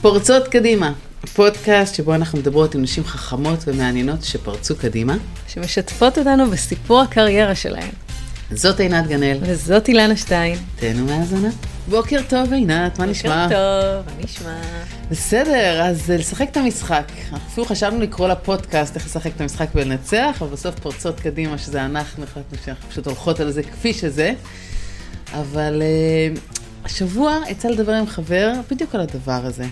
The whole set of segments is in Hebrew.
פורצות קדימה, פודקאסט שבו אנחנו מדברות עם נשים חכמות ומעניינות שפרצו קדימה. שמשתפות אותנו בסיפור הקריירה שלהן. זאת עינת גנאל. וזאת אילנה שטיין. תהנו מהאזנה. בוקר טוב עינת, מה נשמע? בוקר טוב, מה נשמע? בסדר, אז לשחק את המשחק. אפילו חשבנו לקרוא לפודקאסט איך לשחק את המשחק ולנצח, אבל בסוף פורצות קדימה, שזה אנחנו, החלטנו שאנחנו פשוט הולכות על זה כפי שזה. אבל uh, השבוע יצא לדבר עם חבר בדיוק על הדבר הזה.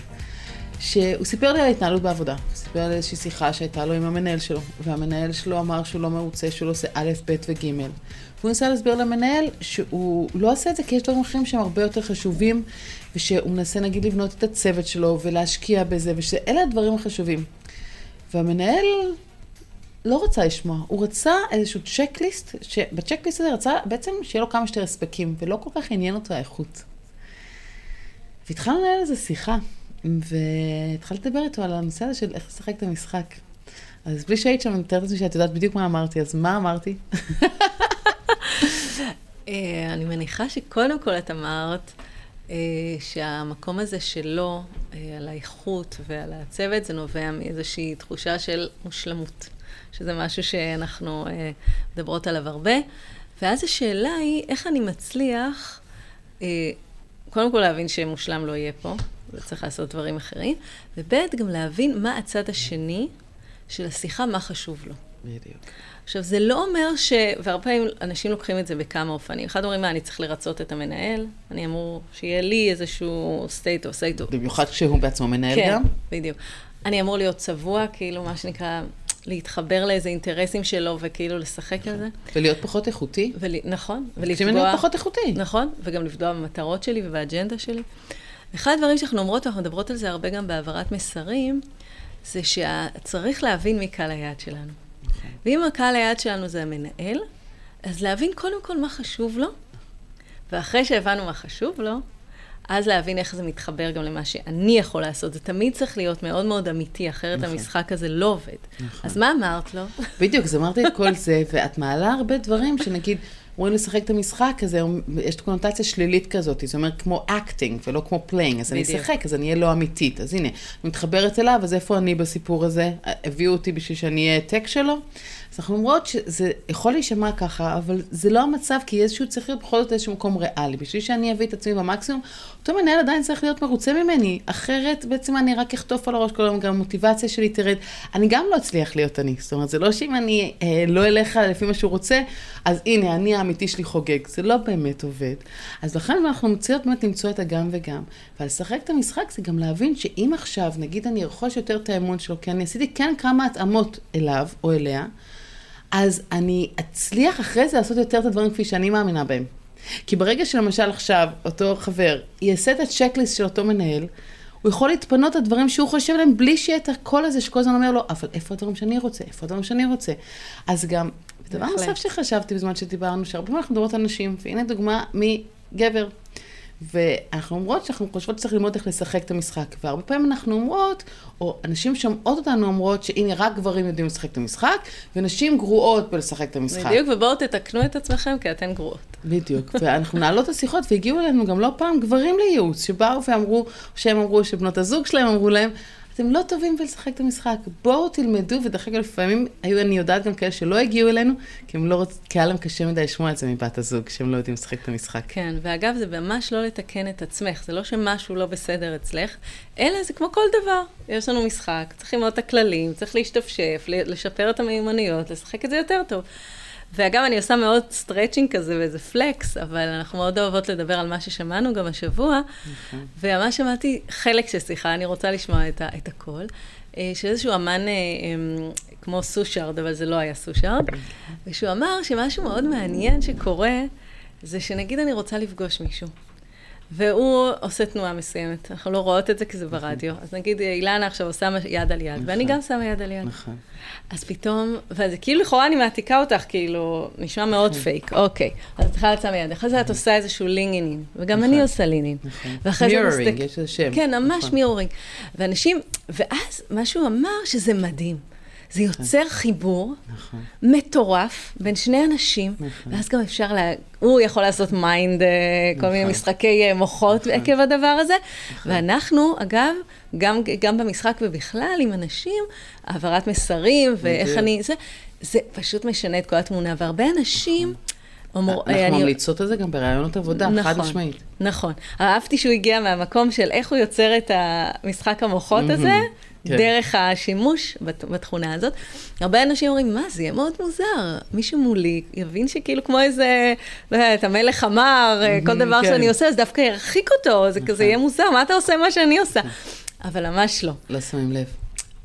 שהוא סיפר לי על התנהלות בעבודה. הוא סיפר על איזושהי שיחה שהייתה לו עם המנהל שלו, והמנהל שלו אמר שהוא לא מרוצה, שהוא לא עושה א', ב' וג'. והוא ניסה להסביר למנהל שהוא לא עושה את זה כי יש דברים אחרים שהם הרבה יותר חשובים, ושהוא מנסה נגיד לבנות את הצוות שלו ולהשקיע בזה, ושאלה הדברים החשובים. והמנהל לא רצה לשמוע, הוא רצה איזשהו צ'קליסט, שבצ'קליסט הזה רצה בעצם שיהיה לו כמה שיותר הספקים, ולא כל כך עניין אותו האיכות. והתחלנו לנהל איזה שיחה, והתחלתי לדבר איתו על הנושא הזה של איך לשחק את המשחק. אז בלי שהיית שם, אני מתארת לעצמי שאת יודעת בדיוק מה אמרתי, אז מה אמרתי? אה, אני מניחה שקודם כל את אמרת אה, שהמקום הזה שלו, אה, על האיכות ועל הצוות, זה נובע מאיזושהי תחושה של מושלמות, שזה משהו שאנחנו מדברות עליו הרבה. ואז השאלה היא, איך אני מצליח, קודם כל להבין שמושלם לא יהיה פה, וצריך לעשות דברים אחרים, וב' גם להבין מה הצד השני של השיחה, מה חשוב לו. בדיוק. עכשיו, זה לא אומר ש... והרבה פעמים אנשים לוקחים את זה בכמה אופנים. אחד אומרים, מה, אני צריך לרצות את המנהל? אני אמור שיהיה לי איזשהו state of state of... במיוחד כשהוא בעצמו מנהל כן, גם? כן, בדיוק. אני אמור להיות צבוע, כאילו, מה שנקרא, להתחבר לאיזה אינטרסים שלו וכאילו לשחק על זה. ולהיות פחות איכותי. ול... נכון. ולפגוע... להיות פחות איכותי. נכון, וגם לפגוע במטרות שלי ובאג'נדה שלי. אחד הדברים שאנחנו אומרות, אנחנו מדברות על זה הרבה גם בהעברת מסרים, זה שצריך להבין מי קהל היעד שלנו. ואם הקהל היעד שלנו זה המנהל, אז להבין קודם כל מה חשוב לו, ואחרי שהבנו מה חשוב לו, אז להבין איך זה מתחבר גם למה שאני יכול לעשות. זה תמיד צריך להיות מאוד מאוד אמיתי, אחרת נכון. המשחק הזה לא עובד. נכון. אז מה אמרת לו? בדיוק, אז אמרתי את כל זה, ואת מעלה הרבה דברים שנגיד, אומרים לשחק את המשחק הזה, יש קונוטציה שלילית כזאת, זה אומר כמו acting ולא כמו playing, אז בדיוק. אני אשחק, אז אני אהיה לא אמיתית. אז הנה, מתחברת אליו, אז איפה אני בסיפור הזה? הביאו אותי בשביל שאני אהיה העתק שלו? אז אנחנו אומרות שזה יכול להישמע ככה, אבל זה לא המצב, כי איזשהו צריך להיות בכל זאת איזשהו מקום ריאלי. בשביל שאני אביא את עצמי במקסימום, אותו מנהל עדיין צריך להיות מרוצה ממני, אחרת בעצם אני רק אחטוף על הראש כל היום, גם המוטיבציה שלי תרד. אני גם לא אצליח להיות אני. זאת אומרת, זה לא שאם אני אה, לא אלך לפי מה שהוא רוצה, אז הנה, אני האמיתי שלי חוגג. זה לא באמת עובד. אז לכן אנחנו מציעות באמת למצוא את הגם וגם. ולשחק את המשחק זה גם להבין שאם עכשיו, נגיד אני ארכוש יותר את האמון שלו, כי אני עשיתי כן כמה התאמות אליו או אליה, אז אני אצליח אחרי זה לעשות יותר את הדברים כפי שאני מאמינה בהם. כי ברגע שלמשל עכשיו אותו חבר יעשה את הצ'קליסט של אותו מנהל, הוא יכול להתפנות על דברים שהוא חושב עליהם בלי שיהיה את הקול הזה שכל הזמן אומר לו, אבל איפה הדברים שאני רוצה? איפה הדברים שאני רוצה? אז גם, דבר נוסף שחשבתי בזמן שדיברנו, שהרבה פעמים אנחנו מדברות על נשים, והנה דוגמה מגבר. ואנחנו אומרות שאנחנו חושבות שצריך ללמוד איך לשחק את המשחק. והרבה פעמים אנחנו אומרות, או אנשים שומעות אותנו אומרות, שהנה, רק גברים יודעים לשחק את המשחק, ונשים גרועות בלשחק את המשחק. בדיוק, ובואו תתקנו את עצמכם, כי אתן גרועות. בדיוק, ואנחנו נעלות את השיחות, והגיעו אלינו גם לא פעם גברים לייעוץ, שבאו ואמרו, שהם אמרו, שבנות הזוג שלהם אמרו להם, אתם לא טובים בלשחק את המשחק, בואו תלמדו, ודרך אגב, לפעמים היו, אני יודעת גם כאלה שלא הגיעו אלינו, כי הם לא רוצים, כי היה להם קשה מדי לשמוע את זה מבת הזוג, שהם לא יודעים לשחק את המשחק. כן, ואגב, זה ממש לא לתקן את עצמך, זה לא שמשהו לא בסדר אצלך, אלא זה כמו כל דבר. יש לנו משחק, צריך ללמוד את הכללים, צריך להשתפשף, לשפר את המיומנויות, לשחק את זה יותר טוב. ואגב, אני עושה מאוד stretching כזה ואיזה flex, אבל אנחנו מאוד אוהבות לדבר על מה ששמענו גם השבוע, נכון. וממש שמעתי חלק של שיחה, אני רוצה לשמוע את, ה, את הכל, אה, של איזשהו אמן אה, אמ, כמו סושארד, אבל זה לא היה סושארד, ושהוא אמר שמשהו מאוד מעניין שקורה, זה שנגיד אני רוצה לפגוש מישהו. והוא עושה תנועה מסוימת. אנחנו לא רואות את זה כי זה נכון. ברדיו. אז נגיד, אילנה עכשיו עושה יד על יד, ואני נכון. גם שמה יד על יד. נכון. אז פתאום, וזה כאילו לכאורה אני מעתיקה אותך, כאילו, נשמע מאוד פייק. אוקיי, אז את צריכה לצאת מיד. אחרי זה את עושה איזשהו לינגינג, וגם אני עושה לינגינג. נכון. מיורינג, יש איזה שם. כן, ממש מיורינג. ואנשים, ואז מה שהוא אמר, שזה מדהים. זה יוצר חיבור נכון. מטורף בין שני אנשים, נכון. ואז גם אפשר, לה... הוא יכול לעשות מיינד, אה, כל מיני נכון. משחקי אה, מוחות נכון. עקב הדבר הזה, ואנחנו, אגב, גם, גם במשחק ובכלל עם אנשים, העברת מסרים ואיך בדיוק. אני, זה, זה פשוט משנה את כל התמונה, והרבה אנשים... אומר, אנחנו אני- ממליצות על זה גם בראיונות עבודה, חד משמעית. נכון. אהבתי שהוא הגיע מהמקום של איך הוא יוצר את המשחק המוחות הזה, כן. דרך השימוש בת- בתכונה הזאת. הרבה אנשים אומרים, מה, זה יהיה מאוד מוזר. מישהו מולי יבין שכאילו כמו איזה, לא יודעת, המלך אמר, כל דבר כן. שאני עושה, אז דווקא ירחיק אותו, זה כזה יהיה מוזר, מה אתה עושה מה שאני עושה? אבל ממש לא. לא שמים לב.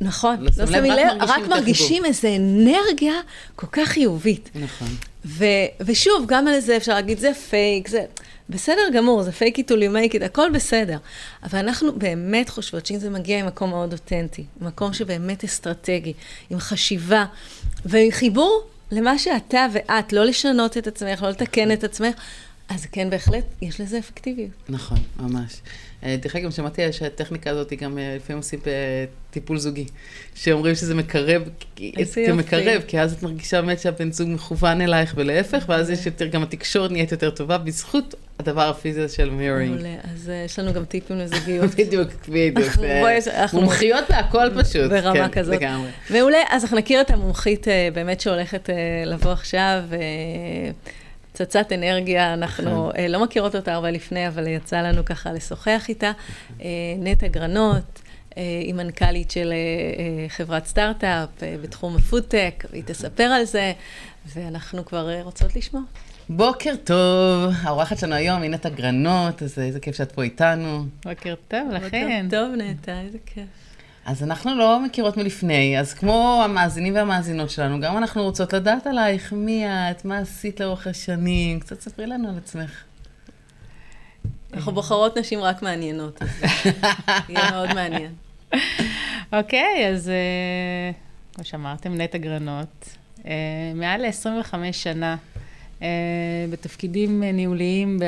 נכון, לא לא שמים לב, רק מרגישים רק מרגישים איזו אנרגיה כל כך חיובית. נכון. ו, ושוב, גם על זה אפשר להגיד, זה פייק, זה בסדר גמור, זה פייק it to make it, הכל בסדר. אבל אנחנו באמת חושבות שאם זה מגיע ממקום מאוד אותנטי, מקום שבאמת אסטרטגי, עם חשיבה ועם חיבור למה שאתה ואת, לא לשנות את עצמך, לא לתקן את עצמך, אז כן, בהחלט, יש לזה אפקטיביות. נכון, ממש. אה, דרך אגב, שמעתי שהטכניקה הזאת היא גם אה, לפעמים עושים בטיפול זוגי, שאומרים שזה מקרב, זה. מקרב, כי אז את מרגישה באמת שהבן זוג מכוון אלייך ולהפך, ואז יש יותר, גם התקשורת נהיית יותר טובה בזכות הדבר הפיזי של מיורינג. מעולה, אז אה, יש לנו גם טיפים לזוגיות. בדיוק, בדיוק. אנחנו- מומחיות בהכל פשוט. ברמה כן, כזאת. לגמרי. מעולה, אז אנחנו נכיר את המומחית אה, באמת שהולכת אה, לבוא עכשיו. אה, פצצת אנרגיה, אנחנו אה, לא מכירות אותה הרבה לפני, אבל יצא לנו ככה לשוחח איתה. אה, נטע גרנות, אה, היא מנכ"לית של אה, אה, חברת סטארט-אפ אה, בתחום הפודטק, והיא תספר על זה, ואנחנו כבר אה, רוצות לשמוע. בוקר טוב, האורחת שלנו היום היא נטע גרנות, אז איזה כיף שאת פה איתנו. בוקר טוב לכן. טוב, נטע, איזה כיף. אז אנחנו לא מכירות מלפני, אז כמו המאזינים והמאזינות שלנו, גם אנחנו רוצות לדעת עלייך, מי את, מה עשית לאורך השנים, קצת ספרי לנו על עצמך. אנחנו בוחרות נשים רק מעניינות, אז יהיה מאוד מעניין. אוקיי, אז אה, כמו שאמרתם, נטע גרנות. אה, מעל ל-25 שנה בתפקידים אה, ניהוליים ב-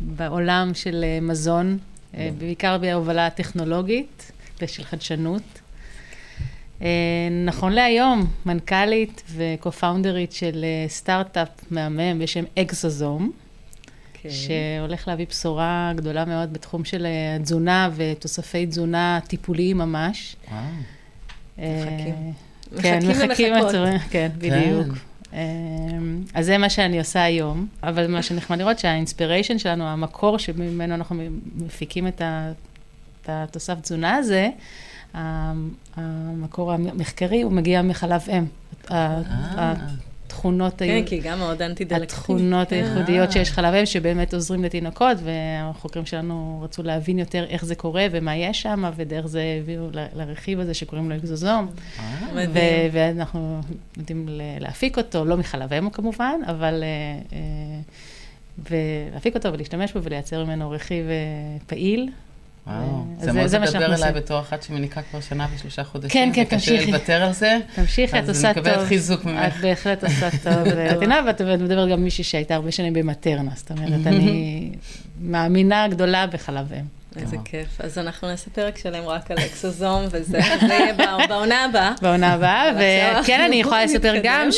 בעולם של אה, מזון, אה, בעיקר בהובלה הטכנולוגית ושל חדשנות. נכון להיום, מנכ"לית וקו-פאונדרית של סטארט-אפ מהמם בשם אקסוזום. כן. שהולך להביא בשורה גדולה מאוד בתחום של התזונה ותוספי תזונה טיפוליים ממש. וואו. מחכים כן, מחכים ומחכות. לצורך, כן, בדיוק. אה, אז זה מה שאני עושה היום, אבל מה שנחמד לראות שהאינספיריישן שלנו, המקור שממנו אנחנו מפיקים את התוסף תזונה הזה, המקור המחקרי הוא מגיע מחלב אם. אה. התכונות כן. כי גם מאוד אנטי-דלקתית. התכונות כן. הייחודיות שיש חלב אם, שבאמת עוזרים לתינוקות, והחוקרים שלנו רצו להבין יותר איך זה קורה ומה יש שם, ודרך זה הביאו לרכיב הזה שקוראים לו אקזוזום. אה, ואנחנו יודעים להפיק אותו, לא מחלב אם כמובן, אבל... אה, אה, ולהפיק אותו ולהשתמש בו ולייצר ממנו רכיב אה, פעיל. וואו. אז זה מאוד מדבר אליי. בתור אחת שמניקה כבר שנה ושלושה חודשים. כן, כן, וקשה תמשיכי. לוותר על זה. תמשיכי, את אז עושה אני טוב. מקבלת חיזוק ממך. את בהחלט עושה טוב. לתינוק, ואת מדברת גם מישהי שהייתה הרבה שנים במטרנה, זאת אומרת, אני מאמינה גדולה בחלב אם. איזה. כיף. אז אנחנו נעשה פרק שלם רק על אקסוזום, וזה יהיה בעונה הבאה. בעונה הבאה, וכן, אני יכולה לספר. גם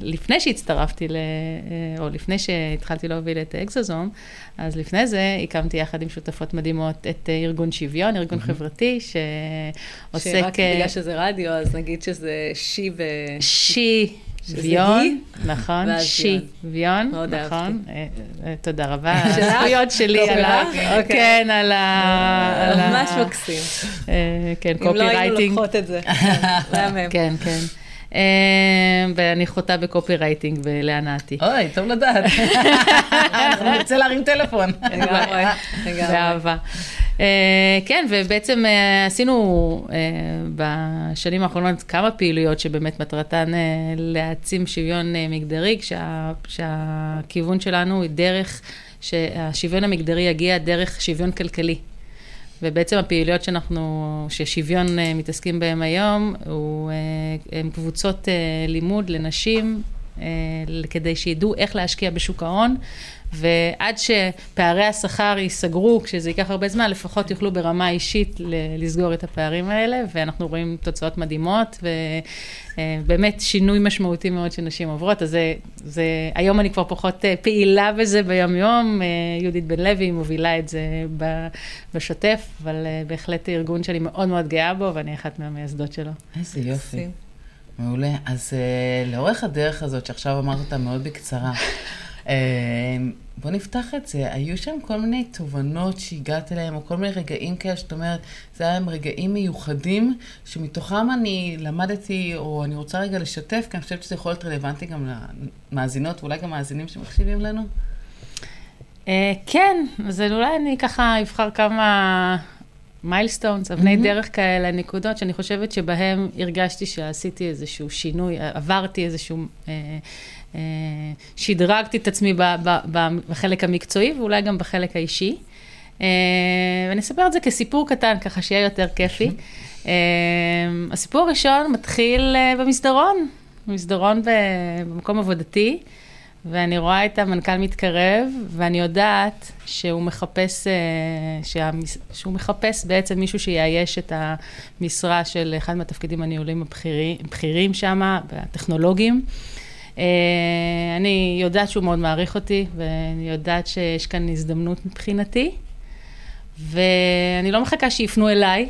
שלפני שהצטרפתי, ל... או לפני שהתחלתי להוביל את אקזוזום, אז לפני זה הקמתי יחד עם שותפות מדהימות את ארגון שוויון, ארגון חברתי שעוסק... שרק בגלל שזה רדיו, אז נגיד שזה שי ו... שי ויון, נכון, שי ויון, נכון, אה, אה, תודה רבה? הזכויות שלי על ה... אוקיי. כן, על ה... ממש מקסים. אה, כן, אם לא היינו קופי לוקחות את זה. כן, כן. אה, ואני חוטאה בקופי רייטינג בלהנאתי. אוי, טוב לדעת. אנחנו נרצה להרים טלפון. לגמרי, לגמרי. באהבה. אה, כן, ובעצם אה, עשינו אה, בשנים האחרונות כמה פעילויות שבאמת מטרתן להעצים שוויון מגדרי, כשה- כשהכיוון שלנו היא דרך, שהשוויון המגדרי יגיע דרך שוויון כלכלי. ובעצם הפעילויות שאנחנו, ששוויון אה, מתעסקים בהן היום, הוא, אה, הם קבוצות אה, לימוד לנשים כדי שידעו איך להשקיע בשוק ההון. ועד שפערי השכר ייסגרו, כשזה ייקח הרבה זמן, לפחות יוכלו ברמה אישית לסגור את הפערים האלה, ואנחנו רואים תוצאות מדהימות, ובאמת שינוי משמעותי מאוד שנשים עוברות, אז זה, זה, היום אני כבר פחות אה, פעילה בזה ביום-יום, אה, יהודית בן לוי מובילה את זה בשוטף, אבל אה, בהחלט ארגון שאני מאוד מאוד גאה בו, ואני אחת מהמייסדות שלו. איזה יופי. מעולה. אז לאורך הדרך הזאת, שעכשיו אמרת אותה מאוד בקצרה, בוא נפתח את זה. היו שם כל מיני תובנות שהגעת אליהם, או כל מיני רגעים כאלה שאת אומרת, זה היה הם רגעים מיוחדים, שמתוכם אני למדתי, או אני רוצה רגע לשתף, כי אני חושבת שזה יכול להיות רלוונטי גם למאזינות, ואולי גם מאזינים שמקשיבים לנו. אה, כן, אז אולי אני ככה אבחר כמה מיילסטונס, אבני mm-hmm. דרך כאלה, נקודות שאני חושבת שבהם הרגשתי שעשיתי איזשהו שינוי, עברתי איזשהו... אה, שדרגתי את עצמי בחלק המקצועי ואולי גם בחלק האישי. אה, ואני אספר את זה כסיפור קטן, ככה שיהיה יותר כיפי. אה, הסיפור הראשון מתחיל במסדרון, במסדרון במקום עבודתי, ואני רואה את המנכ"ל מתקרב, ואני יודעת שהוא מחפש, שהוא מחפש בעצם מישהו שיאייש את המשרה של אחד מהתפקידים הניהולים הבכירים שם, הטכנולוגיים. אה, אני יודעת שהוא מאוד מעריך אותי, ואני יודעת שיש כאן הזדמנות מבחינתי, ואני לא מחכה שיפנו אליי,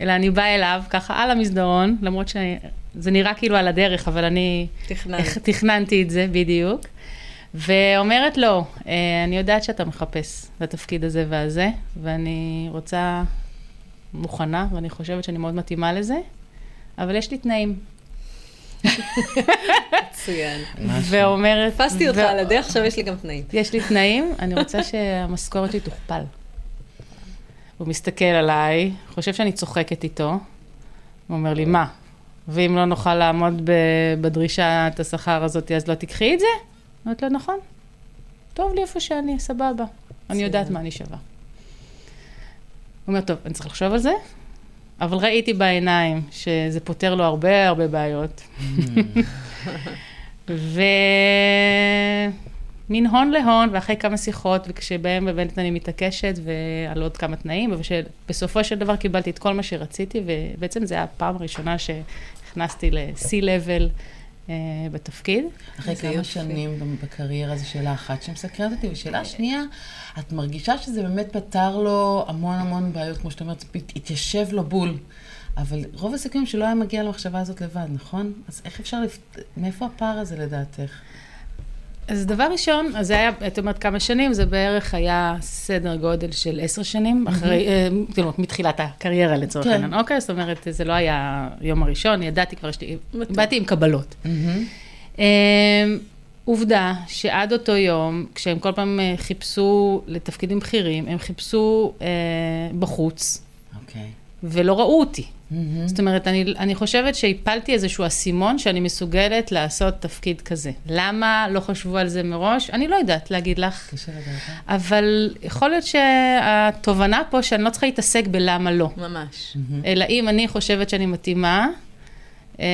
אלא אני באה אליו ככה על המסדרון, למרות שזה נראה כאילו על הדרך, אבל אני תכננת. תכננתי את זה בדיוק. ואומרת לו, אה, אני יודעת שאתה מחפש לתפקיד הזה והזה, ואני רוצה, מוכנה, ואני חושבת שאני מאוד מתאימה לזה, אבל יש לי תנאים. מצוין. ואומרת... תפסתי אותך על הדרך, עכשיו יש לי גם תנאים. יש לי תנאים, אני רוצה שהמשכורת שלי תוכפל. הוא מסתכל עליי, חושב שאני צוחקת איתו, הוא אומר לי, מה? ואם לא נוכל לעמוד בדרישת השכר הזאת, אז לא תיקחי את זה? אומרת לו, נכון. טוב לי איפה שאני, סבבה. אני יודעת מה אני שווה. הוא אומר, טוב, אני צריך לחשוב על זה, אבל ראיתי בעיניים שזה פותר לו הרבה הרבה בעיות. ומין הון להון, ואחרי כמה שיחות, וכשבהם באמת אני מתעקשת, ועל עוד כמה תנאים, ובסופו של דבר קיבלתי את כל מה שרציתי, ובעצם זו הייתה הפעם הראשונה שנכנסתי ל-C-Level. אה, בתפקיד. אחרי כמה. שנים בקריירה זו שאלה אחת שמסקרת אותי, ושאלה שנייה, את מרגישה שזה באמת פתר לו המון המון בעיות, כמו שאת אומרת, התיישב לו בול. אבל רוב הסיכויים שלא היה מגיע למחשבה הזאת לבד, נכון? אז איך אפשר, לפ... מאיפה הפער הזה לדעתך? אז דבר ראשון, אז זה היה, את אומרת כמה שנים, זה בערך היה סדר גודל של עשר שנים, אחרי, כאילו, מתחילת הקריירה לצורך כן. העניין. אוקיי, זאת אומרת, זה לא היה יום הראשון, ידעתי כבר, באתי עם קבלות. אמ, עובדה שעד אותו יום, כשהם כל פעם אה, חיפשו לתפקידים בכירים, הם חיפשו אה, בחוץ. ולא ראו אותי. Mm-hmm. זאת אומרת, אני, אני חושבת שהפלתי איזשהו אסימון שאני מסוגלת לעשות תפקיד כזה. למה לא חשבו על זה מראש? אני לא יודעת להגיד לך. קשה לדעת. אה? אבל יכול להיות שהתובנה פה שאני לא צריכה להתעסק בלמה לא. ממש. Mm-hmm. אלא אם אני חושבת שאני מתאימה, אה,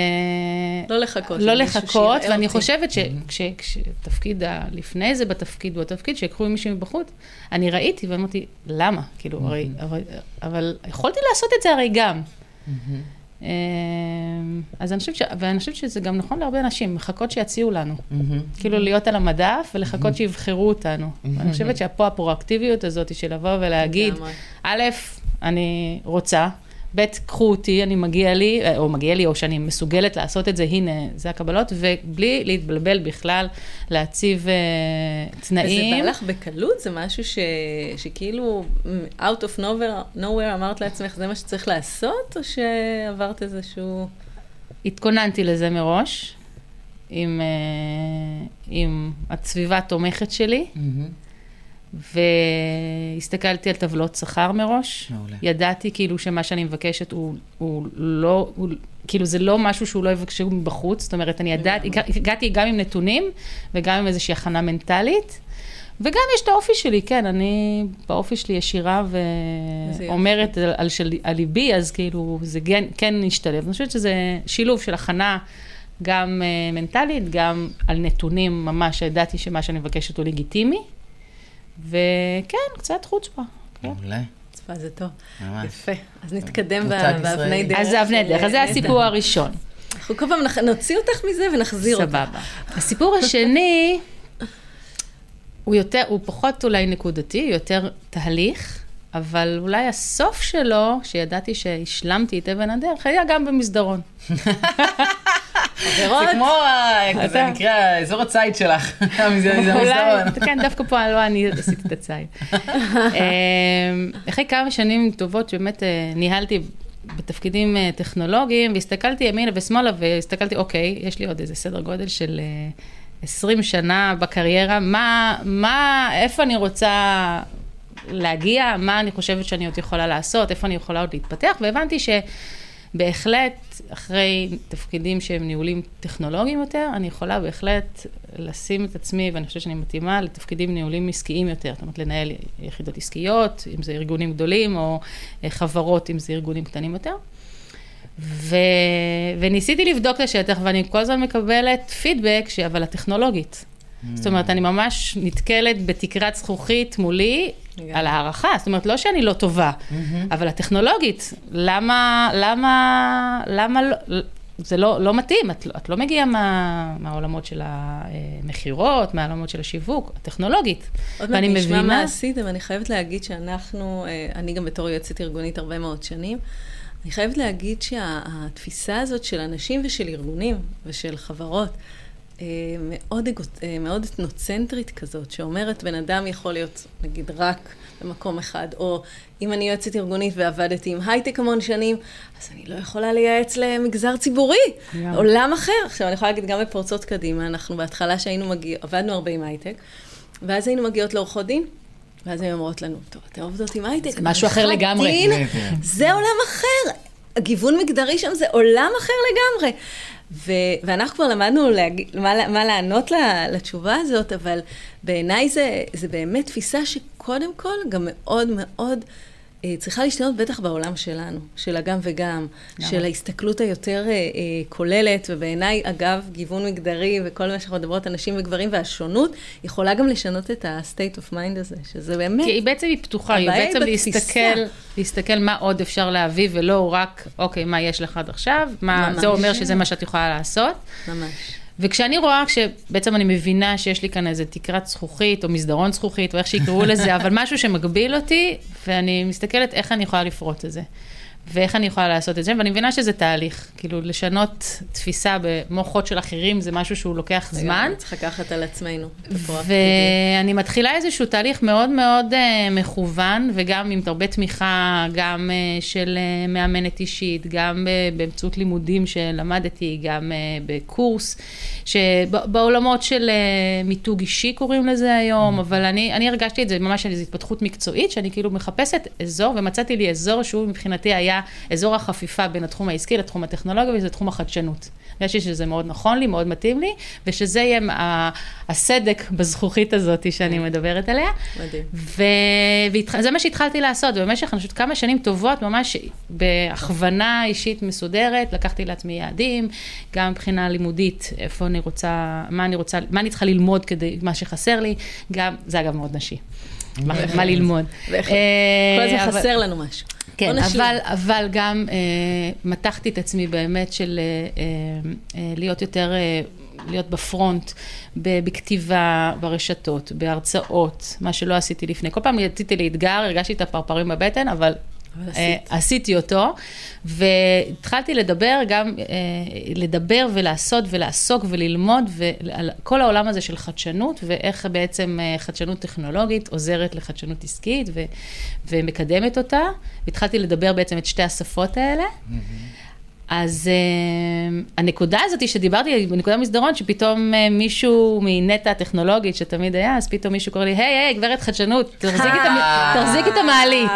לא לחכות. לא לחכות, ואני חושבת שתפקיד הלפני זה בתפקיד הוא התפקיד, שיקחו מישהו מבחוץ, אני ראיתי ואמרתי, למה? כאילו, הרי, אבל יכולתי לעשות את זה הרי גם. אמ, אז אני חושבת, ש... ואני חושבת שזה גם נכון להרבה אנשים, מחכות שיציעו לנו. כאילו להיות על המדף ולחכות שיבחרו אותנו. אני חושבת שפה הפרואקטיביות הזאת של לבוא ולהגיד, א', אני רוצה, ב', קחו אותי, אני מגיע לי, אה, או מגיע לי, או שאני מסוגלת לעשות את זה, הנה, זה הקבלות, ובלי להתבלבל בכלל, להציב uh, תנאים. וזה בא לך בקלות? זה משהו ש, שכאילו, out of nowhere, nowhere אמרת לעצמך, זה מה שצריך לעשות, או שעברת איזשהו... התכוננתי לזה מראש, עם, uh, עם הסביבה התומכת שלי. Mm-hmm. והסתכלתי על טבלות שכר מראש. מעולה. ידעתי כאילו שמה שאני מבקשת הוא, הוא לא, הוא, כאילו זה לא משהו שהוא לא יבקשו מבחוץ, זאת אומרת, אני ידעתי, הגעתי גם עם נתונים וגם עם איזושהי הכנה מנטלית. וגם יש את האופי שלי, כן, אני באופי שלי ישירה ואומרת על, על, על ליבי, אז כאילו זה כן, כן השתלב. אני חושבת שזה שילוב של הכנה גם uh, מנטלית, גם על נתונים ממש, ידעתי שמה שאני מבקשת הוא לגיטימי, וכן, קצת חוצפה. כן. מעולה. חוצפה זה טוב. ממש. יפה. אז נתקדם באבני דרך. אז זה אבני דרך, אז זה הסיפור הראשון. אנחנו כל פעם נוציא אותך מזה ונחזיר אותך. סבבה. הסיפור השני, הוא יותר, הוא פחות אולי נקודתי, יותר תהליך. אבל אולי הסוף שלו, שידעתי שהשלמתי את אבן הדרך, היה גם במסדרון. זה כמו, זה נקרא אזור הציד שלך, המסדרון. כן, דווקא פה לא אני עשיתי את הציד. אמ, אחרי כמה שנים טובות שבאמת אה, ניהלתי בתפקידים אה, טכנולוגיים, והסתכלתי ימינה ושמאלה, והסתכלתי, אוקיי, יש לי עוד איזה סדר גודל של 20 אה, שנה בקריירה, מה, מה, איפה אני רוצה להגיע, מה אני חושבת שאני עוד יכולה לעשות, איפה אני יכולה עוד להתפתח, והבנתי שבהחלט, אחרי תפקידים שהם ניהולים טכנולוגיים יותר, אני יכולה בהחלט לשים את עצמי, ואני חושבת שאני מתאימה לתפקידים ניהולים עסקיים יותר, זאת אומרת, לנהל יחידות עסקיות, אם זה ארגונים גדולים, או אה, חברות, אם זה ארגונים קטנים יותר. ו... וניסיתי לבדוק את השטח, ואני כל הזמן מקבלת פידבק, ש... אבל הטכנולוגית. זאת אומרת, אני ממש נתקלת בתקרת זכוכית מולי על הערכה. זאת אומרת, לא שאני לא טובה, אבל הטכנולוגית, למה, למה, למה לא... זה לא, לא מתאים, את, את לא מגיעה מה, מהעולמות של המכירות, מהעולמות של השיווק, הטכנולוגית. עוד מעט נשמע מה עשיתם, אני חייבת להגיד שאנחנו, אה, אני גם בתור יועצת ארגונית הרבה מאוד שנים, אני חייבת להגיד שהתפיסה הזאת של אנשים ושל ארגונים ושל חברות, מאוד, אה, מאוד אתנוצנטרית כזאת, שאומרת בן אדם יכול להיות, נגיד, רק במקום אחד, או אם אני יועצת ארגונית ועבדתי עם הייטק המון שנים, אז אני לא יכולה לייעץ למגזר ציבורי, yeah. עולם אחר. עכשיו, אני יכולה להגיד גם בפורצות קדימה, אנחנו בהתחלה שהיינו מגיעות, עבדנו הרבה עם הייטק, ואז היינו מגיעות לעורכות דין, ואז הן אומרות לנו, טוב, אתן עובדות עם הייטק. זה משהו אחר לגמרי. דין, זה עולם אחר. הגיוון מגדרי שם זה עולם אחר לגמרי. ו- ואנחנו כבר למדנו להג... מה, מה לענות לתשובה הזאת, אבל בעיניי זה, זה באמת תפיסה שקודם כל גם מאוד מאוד צריכה להשתנות בטח בעולם שלנו, של הגם וגם, גם. של ההסתכלות היותר אה, אה, כוללת, ובעיניי, אגב, גיוון מגדרי וכל מה שאנחנו מדברות, אנשים וגברים והשונות, יכולה גם לשנות את ה-state of mind הזה, שזה באמת... כי היא בעצם היא פתוחה, היא בעצם להסתכל, להסתכל מה עוד אפשר להביא, ולא רק, אוקיי, מה יש לך עד עכשיו, מה, ממש. זה אומר שזה מה שאת יכולה לעשות. ממש. וכשאני רואה, כשבעצם אני מבינה שיש לי כאן איזה תקרת זכוכית, או מסדרון זכוכית, או איך שיקראו לזה, אבל משהו שמגביל אותי, ואני מסתכלת איך אני יכולה לפרוט את זה. ואיך אני יכולה לעשות את זה, ואני מבינה שזה תהליך. כאילו, לשנות תפיסה במוחות של אחרים זה משהו שהוא לוקח זמן. צריך לקחת על עצמנו. ואני מתחילה איזשהו תהליך מאוד מאוד uh, מכוון, וגם עם הרבה תמיכה, גם uh, של uh, מאמנת אישית, גם uh, באמצעות לימודים שלמדתי, גם uh, בקורס, שבעולמות של uh, מיתוג אישי קוראים לזה היום, mm. אבל אני, אני הרגשתי את זה ממש על איזו התפתחות מקצועית, שאני כאילו מחפשת אזור, ומצאתי לי אזור שהוא מבחינתי היה אזור החפיפה בין התחום העסקי לתחום הטכנולוגי, וזה תחום החדשנות. הרגשתי שזה מאוד נכון לי, מאוד מתאים לי, ושזה יהיה הסדק בזכוכית הזאת שאני מדברת עליה. מדהים. וזה מה שהתחלתי לעשות, ובמשך, אני חושבת, כמה שנים טובות, ממש בהכוונה אישית מסודרת, לקחתי לעצמי יעדים, גם מבחינה לימודית, איפה אני רוצה, מה אני רוצה, מה אני צריכה ללמוד כדי, מה שחסר לי, גם, זה אגב מאוד נשי. מה ללמוד. בהחלט. כל הזמן אה, חסר לנו משהו. כן, אבל, אבל גם אה, מתחתי את עצמי באמת של אה, אה, להיות יותר, אה, להיות בפרונט, בכתיבה, ברשתות, בהרצאות, מה שלא עשיתי לפני. כל פעם יצאתי לאתגר, הרגשתי את הפרפרים בבטן, אבל עשיתי אותו, והתחלתי לדבר גם, אה, לדבר ולעשות ולעסוק וללמוד על כל העולם הזה של חדשנות, ואיך בעצם אה, חדשנות טכנולוגית עוזרת לחדשנות עסקית ו, ומקדמת אותה. והתחלתי לדבר בעצם את שתי השפות האלה. Mm-hmm. אז uh, הנקודה הזאת שדיברתי, בנקודה מסדרון, שפתאום uh, מישהו מנטע הטכנולוגית שתמיד היה, אז פתאום מישהו קורא לי, היי, היי, גברת חדשנות, תחזיקי את המעלית.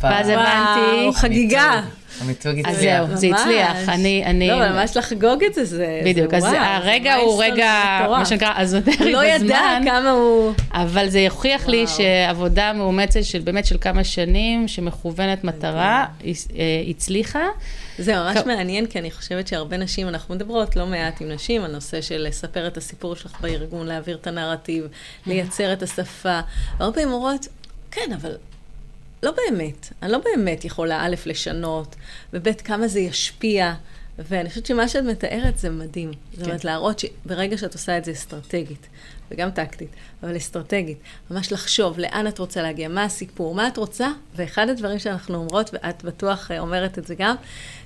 ואז הבנתי... וואו, חגיגה. המיתוג הצליח. אז זהו, זה הצליח. אני, אני... לא, ממש לחגוג את זה, זה בדיוק, אז הרגע הוא רגע, מה שנקרא, אזוטרי בזמן. לא ידע כמה הוא... אבל זה יוכיח לי שעבודה מאומצת של באמת של כמה שנים, שמכוונת מטרה, אה, הצליחה. זה ממש מעניין, כי אני חושבת שהרבה נשים, אנחנו מדברות לא מעט עם נשים, הנושא של לספר את הסיפור שלך בארגון, להעביר את הנרטיב, לייצר את השפה. והרבה פעמים אומרות, כן, אבל לא באמת. אני לא באמת יכולה, א', לשנות, וב', כמה זה ישפיע. ואני חושבת שמה שאת מתארת זה מדהים. כן. זאת אומרת, להראות שברגע שאת עושה את זה אסטרטגית, וגם טקטית, אבל אסטרטגית, ממש לחשוב לאן את רוצה להגיע, מה הסיפור, מה את רוצה, ואחד הדברים שאנחנו אומרות, ואת בטוח אומרת את זה גם,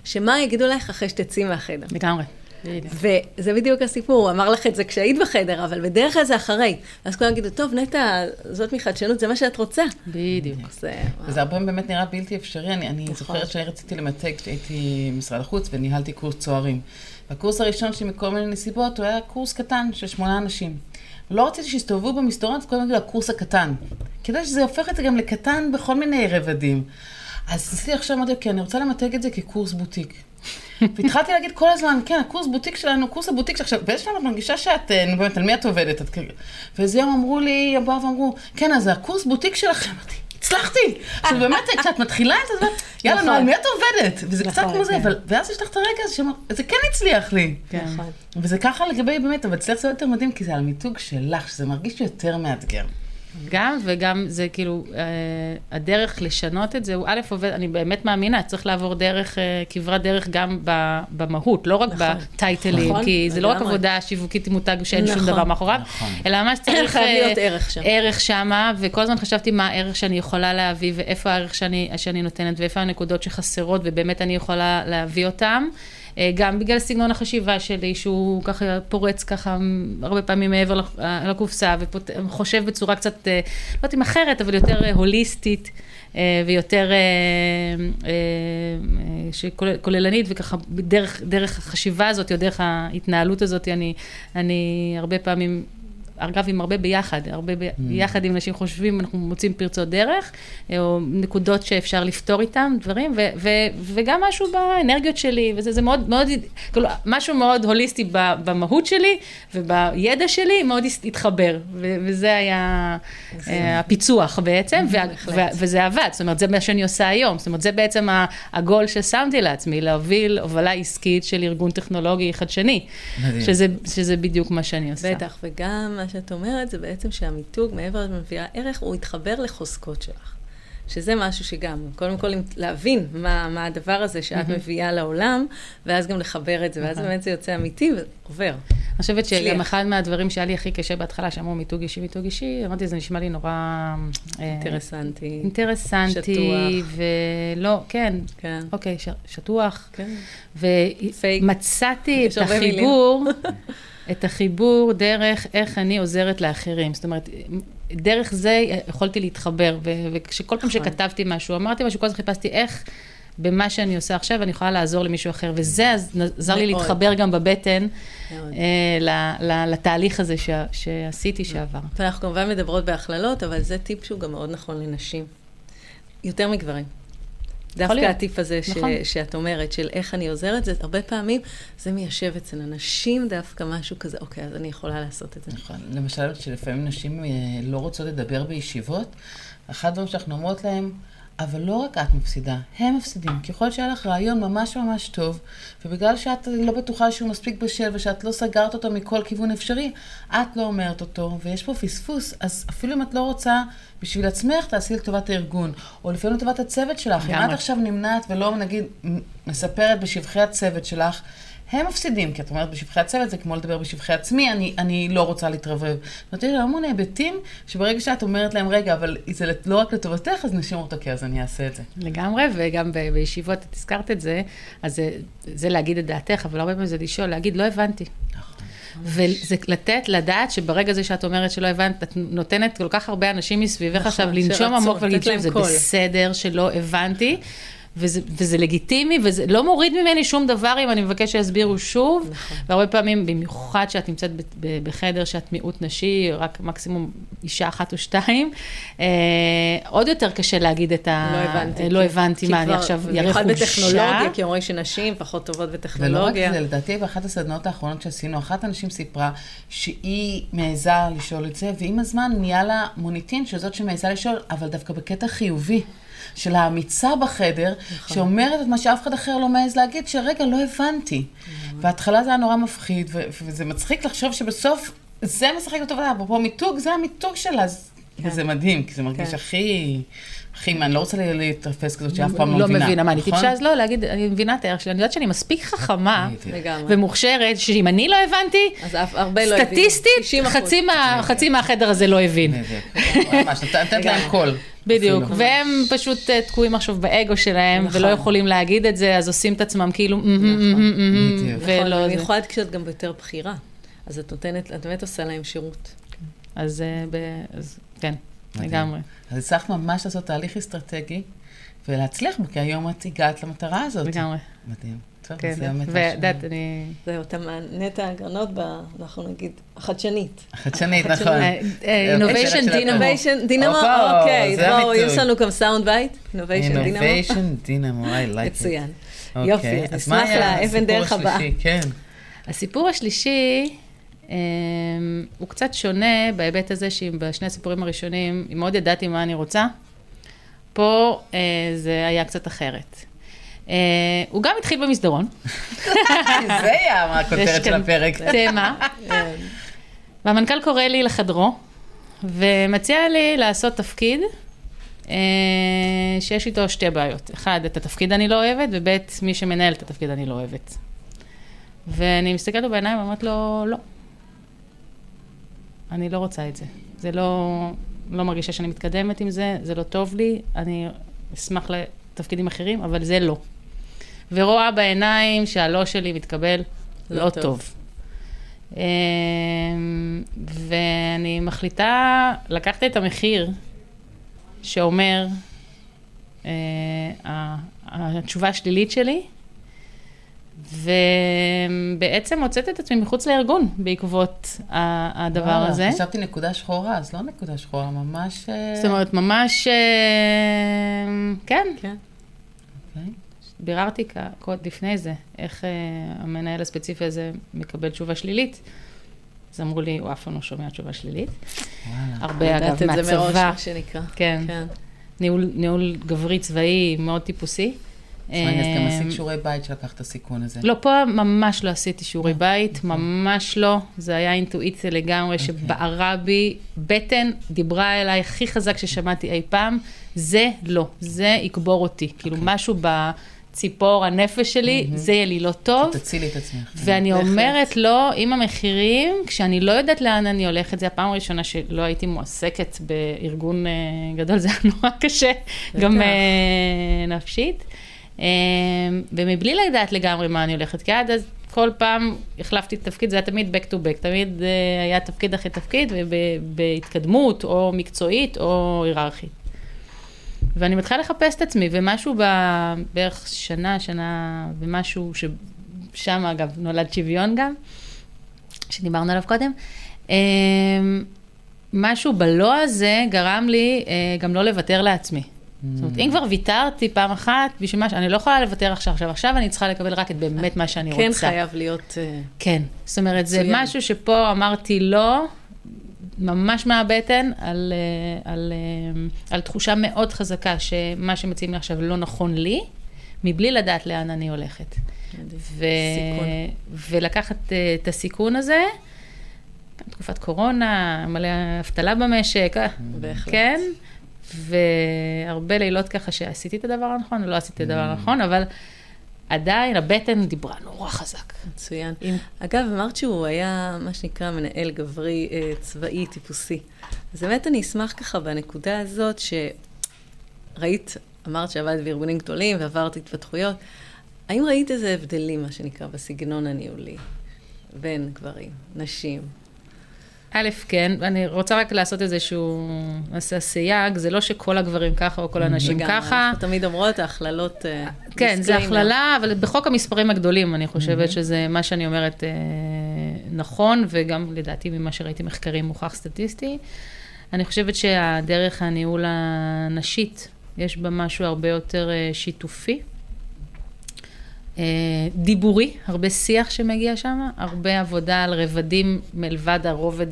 שמה יגידו לך אחרי שתצאי מהחדר. לגמרי. וזה בדיוק הסיפור, הוא אמר לך את זה כשהיית בחדר, אבל בדרך כלל זה אחרי. אז כולם יגידו, טוב, נטע, זאת מחדשנות, זה מה שאת רוצה. בדיוק. וזה הרבה באמת נראה בלתי אפשרי. אני, אני נכון. זוכרת שאני רציתי למתג כשהייתי במשרד החוץ וניהלתי קורס צוערים. והקורס הראשון שלי מכל מיני נסיבות, הוא היה קורס קטן של שמונה אנשים. לא רציתי שיסתובבו במסדרון, אז קודם כל הקורס הקטן. כדי שזה יופך את זה גם לקטן בכל מיני רבדים. אז ניסיתי עכשיו, אמרתי, אוקיי, אני רוצה למתג את זה כקורס בוטיק. והתחלתי להגיד כל הזמן, כן, הקורס בוטיק שלנו, קורס הבוטיק שעכשיו, באיזשהו שלב את מרגישה שאת, אה, באמת, על מי את עובדת? את... ואיזה יום אמרו לי, באו ואמרו, כן, אז הקורס בוטיק שלכם, אמרתי, הצלחתי. עכשיו באמת, כשאת מתחילה את זה, יאללה, נו, על מי את עובדת? וזה קצת נכון, כמו זה, כן. אבל, ואז יש לך את הרגע הזה שאומר, זה כן הצליח לי. כן. נכון. וזה ככה לגבי, באמת, אבל אצלך זה יותר מדהים, כי זה על מיתוג שלך, שזה מרגיש יותר מאתגר. גם, וגם זה כאילו, אה, הדרך לשנות את זה, הוא א', עובד, אני באמת מאמינה, צריך לעבור דרך, אה, כברת דרך גם ב, במהות, לא רק נכון, בטייטלים, נכון, כי זה לא רק עבודה שיווקית עם מותג שאין נכון, שום דבר מאחוריו, נכון. אלא ממש צריך... חייב להיות ערך שם. ערך שמה, וכל הזמן חשבתי מה הערך שאני יכולה להביא, ואיפה הערך שאני, שאני נותנת, ואיפה הנקודות שחסרות, ובאמת אני יכולה להביא אותם. אה, גם בגלל סגנון החשיבה שלי, שהוא ככה פורץ ככה הרבה פעמים מעבר לקופסה, וחושב בצורה קצת, אה, לא יודעת אם אחרת, אבל יותר אה, הוליסטית. ויותר כוללנית, וככה דרך, דרך החשיבה הזאת, או דרך ההתנהלות הזאת, אני, אני הרבה פעמים אגב, עם הרבה ביחד, הרבה ב... mm. ביחד עם אנשים חושבים, אנחנו מוצאים פרצות דרך, או נקודות שאפשר לפתור איתם, דברים, ו- ו- וגם משהו באנרגיות שלי, וזה זה מאוד, מאוד, כאילו, משהו מאוד הוליסטי במהות שלי, ובידע שלי, מאוד התחבר, ו- וזה היה אה, הפיצוח בעצם, ו- ו- וזה עבד, זאת אומרת, זה מה שאני עושה היום, זאת אומרת, זה בעצם הגול ששמתי לעצמי, להוביל הובלה עסקית של ארגון טכנולוגי חדשני, שזה, שזה בדיוק מה שאני עושה. בטח, וגם שאת אומרת זה בעצם שהמיתוג, מעבר למביאה ערך, הוא יתחבר לחוזקות שלך. שזה משהו שגם, קודם כל להבין מה, מה הדבר הזה שאת mm-hmm. מביאה לעולם, ואז גם לחבר את זה, ואז נכון. באמת זה יוצא אמיתי ועובר. אני חושבת שגם אחד מהדברים שהיה לי הכי קשה בהתחלה, שאמרו מיתוג אישי, מיתוג אישי, אמרתי, זה נשמע לי נורא... אה, אינטרסנטי. אינטרסנטי. שטוח. ולא, כן. כן. אוקיי, ש, שטוח. כן. ומצאתי את החיבור. את החיבור דרך איך אני עוזרת לאחרים. זאת אומרת, דרך זה יכולתי להתחבר, וכשכל פעם נכון. שכתבתי משהו, אמרתי משהו, כל הזמן חיפשתי איך במה שאני עושה עכשיו, אני יכולה לעזור למישהו אחר, וזה עזר לי להתחבר גם בבטן אה, לתהליך הזה שעשיתי, שעבר. ואנחנו כמובן מדברות בהכללות, אבל זה טיפ שהוא גם מאוד נכון לנשים. יותר מגברים. דווקא הטיפ הזה נכון. ש, שאת אומרת, של איך אני עוזרת, זה הרבה פעמים, זה מיישב אצל אנשים דווקא משהו כזה, אוקיי, אז אני יכולה לעשות את זה. נכון. למשל, שלפעמים נשים אה, לא רוצות לדבר בישיבות, אחד הדברים שאנחנו אומרות להם, אבל לא רק את מפסידה, הם מפסידים. ככל שהיה לך רעיון ממש ממש טוב, ובגלל שאת לא בטוחה שהוא מספיק בשל ושאת לא סגרת אותו מכל כיוון אפשרי, את לא אומרת אותו, ויש פה פספוס, אז אפילו אם את לא רוצה בשביל עצמך, תעשי לטובת הארגון, או לפעמים לטובת הצוות שלך. אם את עכשיו נמנעת ולא, נגיד, מספרת בשבחי הצוות שלך, הם מפסידים, כי את אומרת בשבחי הצוות, זה כמו לדבר בשבחי עצמי, אני, אני לא רוצה להתרברב. זאת אומרת, יש המון היבטים, שברגע שאת אומרת להם, רגע, אבל זה לא רק לטובתך, אז נשאיר אותו, כי אז אני אעשה את זה. לגמרי, וגם ב- בישיבות, את הזכרת את זה, אז זה, זה להגיד את דעתך, אבל הרבה פעמים זה לשאול, להגיד, לא הבנתי. נכון. וזה לתת, לדעת שברגע זה שאת אומרת שלא הבנת, את נותנת כל כך הרבה אנשים מסביבך נכון, עכשיו לנשום עמוק ולהגיד שזה בסדר שלא הבנתי. וזה, וזה לגיטימי, וזה לא מוריד ממני שום דבר אם אני מבקש שיסבירו שוב. נכון. והרבה פעמים, במיוחד שאת נמצאת בחדר שאת מיעוט נשי, רק מקסימום אישה אחת או שתיים, אה, עוד יותר קשה להגיד את ה... לא הבנתי. לא הבנתי מה, אני עכשיו ירא חולשה. במיוחד בטכנולוגיה, כי אומרים שנשים פחות טובות בטכנולוגיה. ולא רק זה, לדעתי באחת הסדנאות האחרונות שעשינו, אחת הנשים סיפרה שהיא מעיזה לשאול את זה, ועם הזמן נהיה לה מוניטין שזאת שמעיזה לשאול, אבל דווקא בקטע חיובי. של האמיצה בחדר, נכון. שאומרת את מה שאף אחד אחר לא מעז להגיד, שרגע, לא הבנתי. בהתחלה זה היה נורא מפחיד, וזה מצחיק לחשוב שבסוף זה משחק לטובה, אפרופו מיתוג, זה המיתוג שלה, כן. וזה מדהים, כי זה מרגיש כן. הכי... אחי, אני לא רוצה להתרפס כזאת שאף פעם לא, לא מבינה. לא מבינה, מה, אני טיפשה? אז לא, להגיד, אני מבינה את הערך שלי. אני יודעת שאני מספיק חכמה ומוכשרת, שאם אני לא הבנתי, סטטיסטית, חצי מהחדר הזה לא הבין. ממש, נותנת להם קול. בדיוק, והם פשוט אה, תקועים עכשיו באגו שלהם, נכון. ולא יכולים להגיד את זה, אז עושים את עצמם כאילו, נכון, נכון אני יכולה להגיד כשאת גם ביותר בחירה, אז את נותנת, את באמת עושה להם שירות. אז כן, לגמרי. אז הצלחת ממש לעשות תהליך אסטרטגי, ולהצליח בו, כי היום את הגעת למטרה הזאת. לגמרי. מדהים. טוב, כן, זה באמת... וידעת, אני... זהו, אתה נטע הגרנות, אנחנו נגיד, החדשנית. החדשנית, נכון. Innovation dynamo. Dynamo, אוקיי, בואו, יש לנו גם sound bite. Innovation dynamo. Innovation dynamo, I like it. מצוין. אוקיי, יופי, אז נשמח לאבן דרך הבאה. כן. הסיפור השלישי... Um, הוא קצת שונה בהיבט הזה שאם בשני הסיפורים הראשונים, אם מאוד ידעתי מה אני רוצה, פה uh, זה היה קצת אחרת. Uh, הוא גם התחיל במסדרון. זה היה הכותרת של הפרק. תמה. והמנכ"ל קורא לי לחדרו, ומציע לי לעשות תפקיד uh, שיש איתו שתי בעיות. אחד, את התפקיד אני לא אוהבת, וב', מי שמנהל את התפקיד אני לא אוהבת. ואני מסתכלת לו בעיניים ואומרת לו, לא. אני לא רוצה את זה. זה לא, לא מרגישה שאני מתקדמת עם זה, זה לא טוב לי, אני אשמח לתפקידים אחרים, אבל זה לא. ורואה בעיניים שהלא שלי מתקבל לא, לא טוב. טוב. אמ, ואני מחליטה לקחת את המחיר שאומר, אה, התשובה השלילית שלי, ובעצם מוצאת את עצמי מחוץ לארגון בעקבות הדבר וואו, הזה. חשבתי נקודה שחורה, אז לא נקודה שחורה, ממש... אה, זאת אומרת, ממש... אה, כן. כן. אוקיי. ביררתי קוד לפני זה, איך אה, המנהל הספציפי הזה מקבל תשובה שלילית. אז אמרו לי, הוא אף פעם לא שומע תשובה שלילית. וואלה. הרבה, אגב, מהצבא. לדעת את זה מראש, מה שנקרא. כן. כן. ניהול, ניהול גברי צבאי מאוד טיפוסי. אז גם עשית אמ, שיעורי בית שלקחת את הסיכון הזה. לא, פה ממש לא עשיתי שיעורי אה, בית, אוקיי. ממש לא. זה היה אינטואיציה לגמרי, אוקיי. שבערה בי, בטן דיברה אליי הכי חזק ששמעתי אי פעם, זה לא, זה יקבור אותי. כאילו, אוקיי. משהו בציפור הנפש שלי, זה יהיה לי לא טוב. תצילי את עצמך. ואני אומרת לו, עם המחירים, כשאני לא יודעת לאן אני הולכת, זו הפעם הראשונה שלא הייתי מועסקת בארגון אה, גדול, זה היה נורא קשה, גם אה, נפשית. אמ, ומבלי לדעת לגמרי מה אני הולכת, כי עד אז כל פעם החלפתי את התפקיד, זה היה תמיד back to back, תמיד אה, היה תפקיד אחרי תפקיד, בהתקדמות או מקצועית או היררכית. ואני מתחילה לחפש את עצמי, ומשהו בערך שנה, שנה ומשהו, ששם אגב נולד שוויון גם, שדיברנו עליו קודם, אמ, משהו בלא הזה גרם לי אה, גם לא לוותר לעצמי. זאת אומרת, אם כבר ויתרתי פעם אחת, בשביל מה, אני לא יכולה לוותר עכשיו, עכשיו, עכשיו אני צריכה לקבל רק את באמת מה שאני כן רוצה. כן חייב להיות אה, כן, זאת אומרת, זה משהו שפה אמרתי לא, ממש מהבטן, על, אה, על, אה, על תחושה מאוד חזקה שמה שמציעים לי עכשיו לא נכון לי, מבלי לדעת לאן אני הולכת. ו... ולקחת את הסיכון הזה, תקופת קורונה, מלא אבטלה במשק, בהחלט. כן? והרבה לילות ככה שעשיתי את הדבר הנכון, ולא עשיתי את הדבר mm. הנכון, אבל עדיין הבטן דיברה נורא חזק. מצוין. עם... אגב, אמרת שהוא היה מה שנקרא מנהל גברי אה, צבאי טיפוסי. אז באמת אני אשמח ככה בנקודה הזאת, שראית, אמרת שעבדת בארגונים גדולים ועברת התפתחויות, האם ראית איזה הבדלים, מה שנקרא, בסגנון הניהולי, בין גברים, נשים? א', כן, אני רוצה רק לעשות איזשהו סייג, זה לא שכל הגברים ככה או כל הנשים ככה. אנחנו תמיד אומרות, ההכללות... אה, כן, זה הכללה, אבל בחוק המספרים הגדולים, אני חושבת שזה מה שאני אומרת אה, נכון, וגם לדעתי ממה שראיתי מחקרים מוכח סטטיסטי. אני חושבת שהדרך הניהול הנשית, יש בה משהו הרבה יותר אה, שיתופי. דיבורי, הרבה שיח שמגיע שם, הרבה עבודה על רבדים מלבד הרובד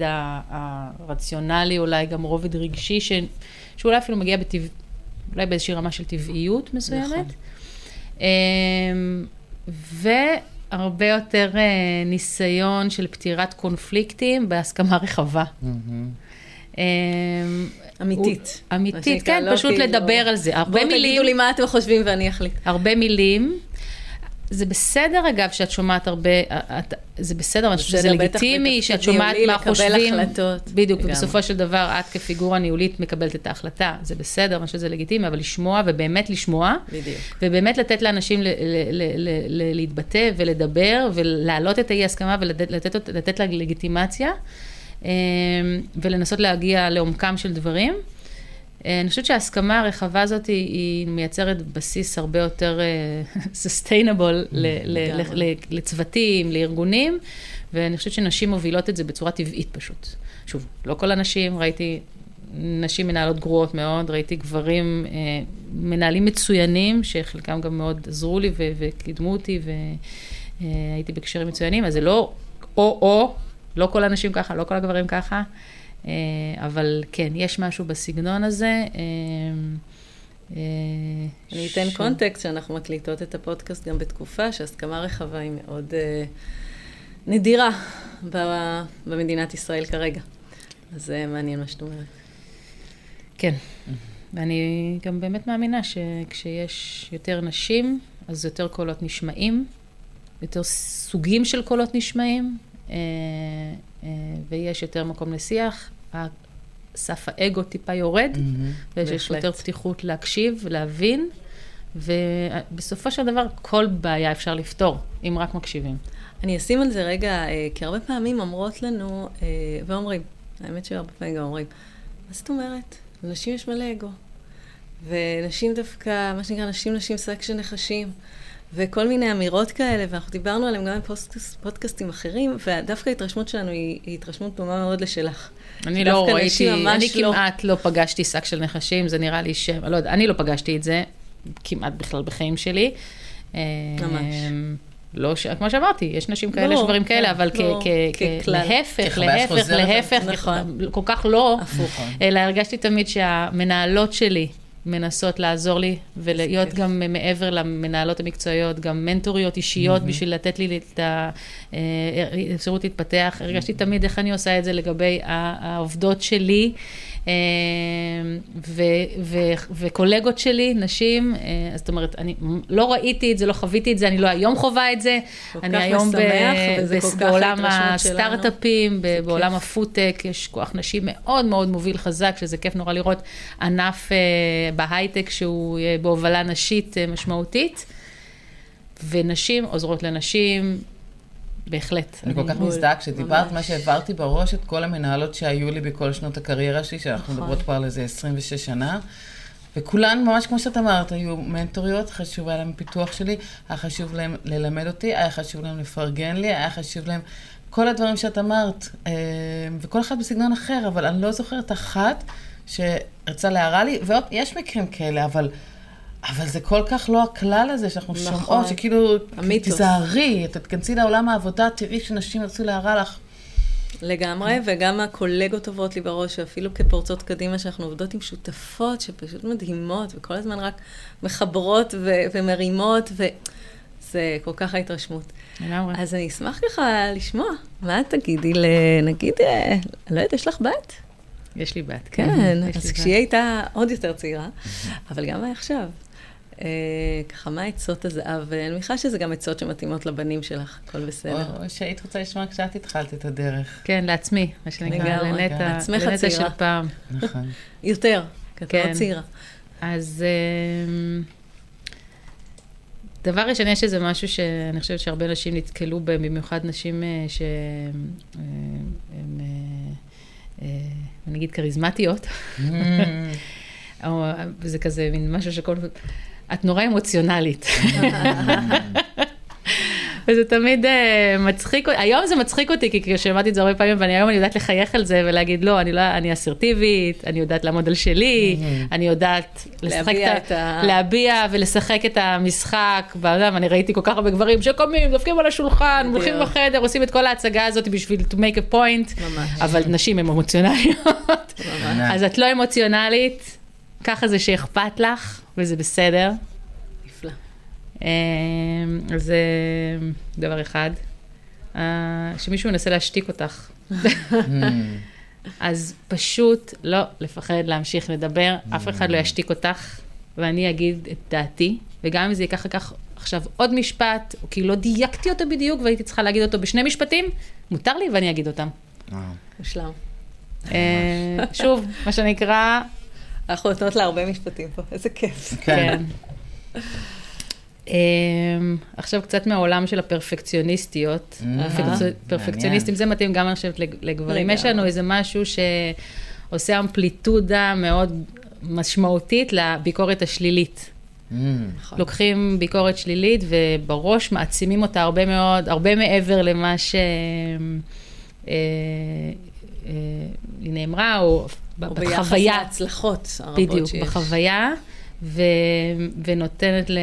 הרציונלי, אולי גם רובד רגשי, ש... שאולי אפילו מגיע בטבע... אולי באיזושהי רמה של טבעיות מסוימת. נכון. אה, והרבה יותר אה, ניסיון של פתירת קונפליקטים בהסכמה רחבה. אמיתית. אמיתית, כן, לא פשוט כאילו- לדבר על זה. הרבה מילים... בואו תגידו לי מה אתם חושבים ואני אחליט. הרבה מילים. זה בסדר, אגב, שאת שומעת הרבה, את, זה בסדר, אני חושבת שזה לגיטימי, שאת שומעת מה חושבים. החלטות. בדיוק, ובסופו של דבר, את כפיגורה ניהולית מקבלת את ההחלטה. זה בסדר, אני חושבת שזה לגיטימי, אבל לשמוע, ובאמת לשמוע. בדיוק. ובאמת לתת לאנשים ל- ל- ל- ל- להתבטא ולדבר, ולהעלות את האי-הסכמה ולתת לה לגיטימציה, אמ, ולנסות להגיע לעומקם של דברים. אה, אני חושבת שההסכמה הרחבה הזאת היא, היא מייצרת בסיס הרבה יותר סוסטיינבול uh, לצוותים, לארגונים, ואני חושבת שנשים מובילות את זה בצורה טבעית פשוט. שוב, לא כל הנשים, ראיתי נשים מנהלות גרועות מאוד, ראיתי גברים אה, מנהלים מצוינים, שחלקם גם מאוד עזרו לי ו- וקידמו אותי, והייתי אה, בקשרים מצוינים, אז זה לא או-או, לא כל הנשים ככה, לא כל הגברים ככה. אה, אבל כן, יש משהו בסגנון הזה. אה, אה, אני אתן קונטקסט שאנחנו מקליטות את הפודקאסט גם בתקופה שהסכמה רחבה היא מאוד נדירה במדינת ישראל כרגע. אז זה מעניין מה שאת אומרת. כן, ואני גם באמת מאמינה שכשיש יותר נשים, אז יותר קולות נשמעים, יותר סוגים של קולות נשמעים, ויש יותר מקום לשיח. סף האגו טיפה יורד, mm-hmm, ויש יותר פתיחות להקשיב, להבין, ובסופו של דבר כל בעיה אפשר לפתור, אם רק מקשיבים. אני אשים על זה רגע, אה, כי הרבה פעמים אומרות לנו, אה, ואומרים, האמת שהרבה פעמים גם אומרים, מה זאת אומרת? לנשים יש מלא אגו. ונשים דווקא, מה שנקרא, נשים נשים שק של נחשים. וכל מיני אמירות כאלה, ואנחנו דיברנו עליהם גם בפודקאסטים אחרים, ודווקא ההתרשמות שלנו היא, היא התרשמות דומה מאוד לשלך. אני לא ראיתי, אני לא... כמעט לא פגשתי שק של נחשים, זה נראה לי ש... לא יודע, אני לא פגשתי את זה כמעט בכלל בחיים שלי. ממש. אמ, לא, ש... כמו שאמרתי, יש נשים כאלה, יש גברים כאלה, אבל לא, להפך, להפך, להפך, נכון. כל כך לא, אלא הרגשתי תמיד שהמנהלות שלי, מנסות לעזור לי, ולהיות גם מעבר למנהלות המקצועיות, גם מנטוריות אישיות mm-hmm. בשביל לתת לי את האפשרות להתפתח. הרגשתי תמיד איך אני עושה את זה לגבי העובדות שלי. אה, ו, ו, וקולגות שלי, נשים, אה, אז זאת אומרת, אני לא ראיתי את זה, לא חוויתי את זה, אני לא היום חווה את זה. אני היום ב, ב, בעולם הסטארט-אפים, בעולם הפודטק, יש כוח נשים מאוד מאוד מוביל חזק, שזה כיף נורא לראות ענף אה, בהייטק שהוא בהובלה נשית משמעותית. ונשים עוזרות לנשים, בהחלט. אני כל כך מזדהה כשדיברת, מה שהעברתי בראש, את כל המנהלות שהיו לי בכל שנות הקריירה שלי, שאנחנו נכון. מדברות כבר על איזה 26 שנה. וכולן, ממש כמו שאת אמרת, היו מנטוריות, חשוב היה להם פיתוח שלי, היה חשוב להם ללמד אותי, היה חשוב להם לפרגן לי, היה חשוב להם כל הדברים שאת אמרת, אה, וכל אחד בסגנון אחר, אבל אני לא זוכרת אחת שרצה להראה לי, ועוד, יש מקרים כאלה, אבל... אבל זה כל כך לא הכלל הזה שאנחנו נכון. שומעות, שכאילו, המיתוס. תיזהרי, תתכנסי לעולם העבודה, תראי שנשים ירצו להרע לך. לגמרי, וגם הקולגות עוברות לי בראש, שאפילו כפורצות קדימה, שאנחנו עובדות עם שותפות שפשוט מדהימות, וכל הזמן רק מחברות ו- ומרימות, וזה כל כך ההתרשמות. לגמרי. אז אני אשמח ככה לשמוע, מה תגידי ל... נגיד, אה, לא יודעת, יש לך בת? יש לי בת. כן, אז כשהיא הייתה עוד יותר צעירה, אבל גם עכשיו. אה, ככה, מה עצות הזהב? ואני מניחה שזה גם עצות שמתאימות לבנים שלך, הכל בסדר. או שהיית רוצה לשמוע כשאת התחלת את הדרך. כן, לעצמי, מה שנקרא, לנטע, לנטע של פעם. נכון. יותר, כי את מאוד צעירה. אז אמ, דבר ראשון, יש איזה משהו שאני חושבת שהרבה נשים נתקלו בהם, במיוחד נשים אה, שהן... נגיד כריזמטיות. וזה כזה מין משהו שכל... את נורא אמוציונלית. וזה תמיד uh, מצחיק, היום זה מצחיק אותי, כי שמעתי את זה הרבה פעמים, ואני היום אני יודעת לחייך על זה ולהגיד, לא, אני, לא, אני אסרטיבית, אני יודעת לעמוד על שלי. אני יודעת לשחק את ה... להביע ולשחק את המשחק. ואני ראיתי כל כך הרבה גברים שקומים, דופקים על השולחן, הולכים בחדר, עושים את כל ההצגה הזאת בשביל to make a point, ממש. אבל נשים הן אמוציונליות. אז את לא אמוציונלית, ככה זה שאכפת לך, וזה בסדר. אמ, אז זה דבר אחד. אה, שמישהו ינסה להשתיק אותך. אז פשוט לא לפחד להמשיך לדבר, אף אחד לא ישתיק אותך, ואני אגיד את דעתי, וגם אם זה ייקח לכך עכשיו עוד משפט, או כי לא דייקתי אותו בדיוק והייתי צריכה להגיד אותו בשני משפטים, מותר לי ואני אגיד אותם. מושלם. אה, שוב, מה שנקרא... אנחנו נותנות לה הרבה משפטים פה, איזה כיף. כן. אמ, עכשיו קצת מהעולם של הפרפקציוניסטיות, פרפקציוניסטים, זה מתאים גם אני חושבת לגברים. יש לנו איזה משהו שעושה אמפליטודה מאוד משמעותית לביקורת השלילית. נכון. לוקחים ביקורת שלילית ובראש מעצימים אותה הרבה מאוד, הרבה מעבר למה שהיא אה, אה, נאמרה, או בחוויה. או ביחס להצלחות הרבות שיש. בדיוק, בחוויה. ו, ונותנת ל,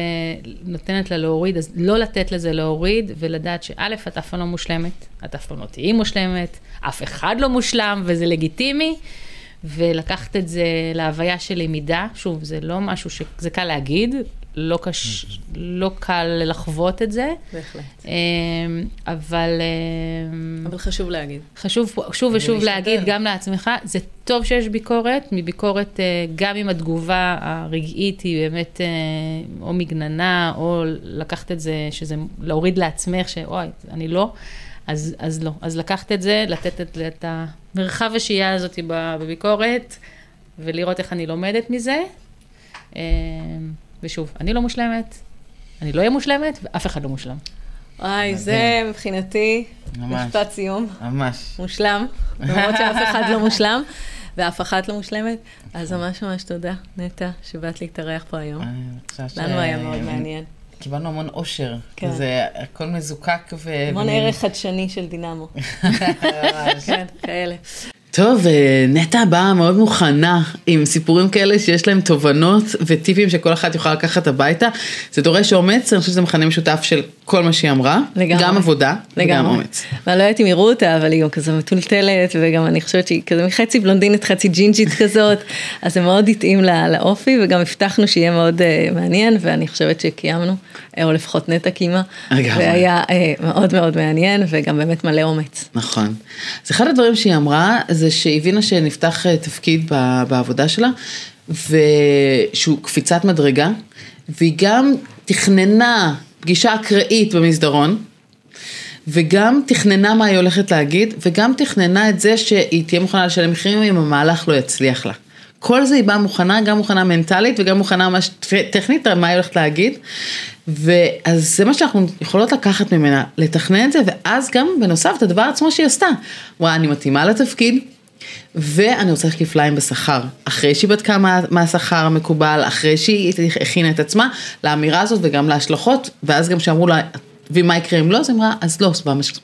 לה להוריד, אז לא לתת לזה להוריד, ולדעת שא', את אף פעם לא מושלמת, את אף פעם לא תהיי מושלמת, אף אחד לא מושלם, וזה לגיטימי, ולקחת את זה להוויה של למידה, שוב, זה לא משהו שזה קל להגיד, לא, קש... לא קל לחוות את זה. בהחלט. אמ, אבל... אמ, אבל חשוב להגיד. חשוב שוב ושוב להגיד, גם לעצמך, זה טוב שיש ביקורת, מביקורת, אה, גם אם התגובה הרגעית היא באמת אה, או מגננה, או לקחת את זה, שזה להוריד לעצמך, שאוי, אני לא, אז, אז לא. אז לקחת את זה, לתת את, את המרחב השהייה הזאת בביקורת, ולראות איך אני לומדת מזה. ושוב, אני לא מושלמת, אני לא אהיה מושלמת, ואף אחד לא מושלם. וואי, זה מבחינתי משפט סיום. ממש. מושלם, למרות שאף אחד לא מושלם, ואף אחת לא מושלמת. אז ממש ממש תודה, נטע, שבאת להתארח פה היום. לנו היה מאוד מעניין. קיבלנו המון אושר, כן. כזה הכל מזוקק ו... המון ערך חדשני של דינמו. כן, כאלה. טוב, אה, נטע באה מאוד מוכנה עם סיפורים כאלה שיש להם תובנות וטיפים שכל אחת יכולה לקחת הביתה. זה דורש אומץ, אני חושבת שזה מכנה משותף של כל מה שהיא אמרה. לגמרי. גם עבודה לגמרי. וגם אומץ. ואני לא יודעת אם יראו אותה, אבל היא גם כזה מטולטלת, וגם אני חושבת שהיא כזה מחצי בלונדינית, חצי ג'ינג'ית כזאת, אז זה מאוד התאים לה, לאופי, וגם הבטחנו שיהיה מאוד uh, מעניין, ואני חושבת שקיימנו, או לפחות נטע קיימה. והיה uh, מאוד מאוד מעניין, וגם באמת מלא אומץ. נכון. אז אחד הדברים שהיא אמרה, זה שהיא הבינה שנפתח uh, תפקיד בעבודה שלה, ושהוא קפיצת מדרגה, והיא גם תכננה פגישה אקראית במסדרון, וגם תכננה מה היא הולכת להגיד, וגם תכננה את זה שהיא תהיה מוכנה לשלם מחירים אם המהלך לא יצליח לה. כל זה היא באה מוכנה, גם מוכנה מנטלית וגם מוכנה ממש טכנית, מה היא הולכת להגיד. ואז זה מה שאנחנו יכולות לקחת ממנה, לתכנן את זה, ואז גם בנוסף את הדבר עצמו שהיא עשתה. וואי, אני מתאימה לתפקיד, ואני רוצה ללכת כפליים בשכר. אחרי שהיא בדקה מה, מה השכר המקובל, אחרי שהיא הכינה את עצמה לאמירה הזאת וגם להשלכות, ואז גם שאמרו לה, ומה יקרה אם לא, אז אמרה, אז לא,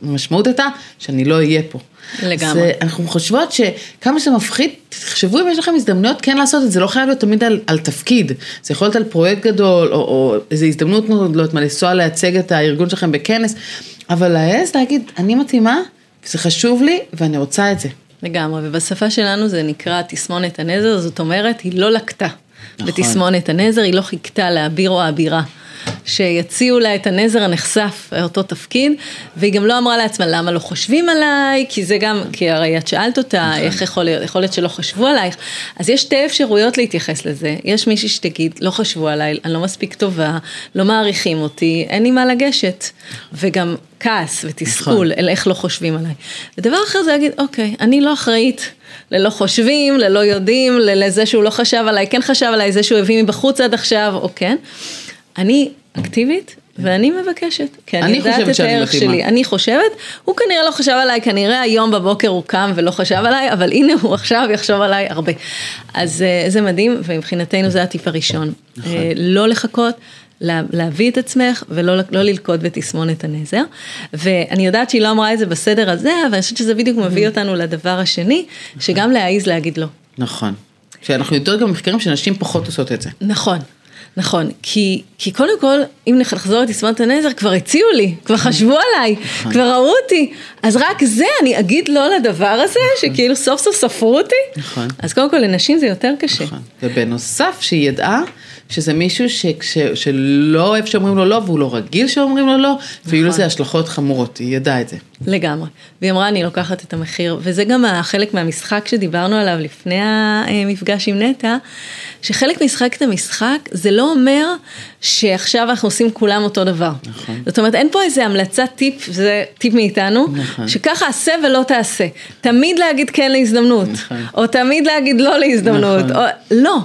והמשמעות הייתה שאני לא אהיה פה. לגמרי. אז אנחנו חושבות שכמה שזה מפחיד, תחשבו אם יש לכם הזדמנויות כן לעשות את זה, לא חייב להיות תמיד על, על תפקיד, זה יכול להיות על פרויקט גדול, או, או איזו הזדמנות, לא יודעת מה, לנסוע לייצג את הארגון שלכם בכנס, אבל להעז להגיד, אני מתאימה, זה חשוב לי, ואני רוצה את זה. לגמרי, ובשפה שלנו זה נקרא תסמונת הנזר, זאת אומרת, היא לא לקטה נכון. בתסמונת הנזר, היא לא חיכתה לאביר או האבירה. שיציעו לה את הנזר הנחשף, אותו תפקיד, והיא גם לא אמרה לעצמה למה לא חושבים עליי, כי זה גם, כי הרי את שאלת אותה, נכון. איך יכול להיות, יכול להיות שלא חשבו עלייך, אז יש שתי אפשרויות להתייחס לזה, יש מישהי שתגיד, לא חשבו עליי, אני לא מספיק טובה, לא מעריכים אותי, אין לי מה לגשת, וגם כעס ותסכול, נכון. אל איך לא חושבים עליי. ודבר אחר זה להגיד, אוקיי, אני לא אחראית. ללא חושבים, ללא יודעים, לזה שהוא לא חשב עליי, כן חשב עליי, זה שהוא הביא מבחוץ עד עכשיו, או כן. אני אקטיבית, ואני מבקשת, כי אני, אני יודעת את הערך. שלי. אני חושבת, הוא כנראה לא חשב עליי, כנראה היום בבוקר הוא קם ולא חשב עליי, אבל הנה הוא עכשיו יחשוב עליי הרבה. אז אה, זה מדהים, ומבחינתנו זה הטיפ הראשון. נכון. אה, לא לחכות. לה- להביא את עצמך ולא לא ללכוד בתסמונת הנזר. ואני יודעת שהיא לא אמרה את זה בסדר הזה, אבל אני חושבת שזה בדיוק. מביא אותנו לדבר השני, שגם להעיז להגיד לא. נכון. שאנחנו יודעות גם במחקרים שנשים פחות עושות את זה. נכון, נכון, כי, כי קודם כל, אם נחזור לתסמונת הנזר, כבר הציעו לי, כבר חשבו עליי, כבר ראו אותי, אז רק זה, אני אגיד לא לדבר הזה, שכאילו סוף סוף ספרו אותי? נכון. אז קודם כל, לנשים זה יותר קשה. נכון. ובנוסף, שהיא ידעה שזה מישהו שכש, שלא אוהב שאומרים לו לא, והוא לא רגיל שאומרים לו לא, ויהיו נכון. לזה השלכות חמורות, היא ידעה את זה. לגמרי. והיא אמרה, אני לוקחת את המחיר, וזה גם החלק מהמשחק שדיברנו עליו לפני המפגש עם נטע, שחלק משחק את המשחק, זה לא אומר שעכשיו אנחנו עושים כולם אותו דבר. נכון. זאת אומרת, אין פה איזה המלצת טיפ, זה טיפ מאיתנו, נכון. שככה עשה ולא תעשה. תמיד להגיד כן להזדמנות, נכון. או תמיד להגיד לא להזדמנות, נכון. או... לא.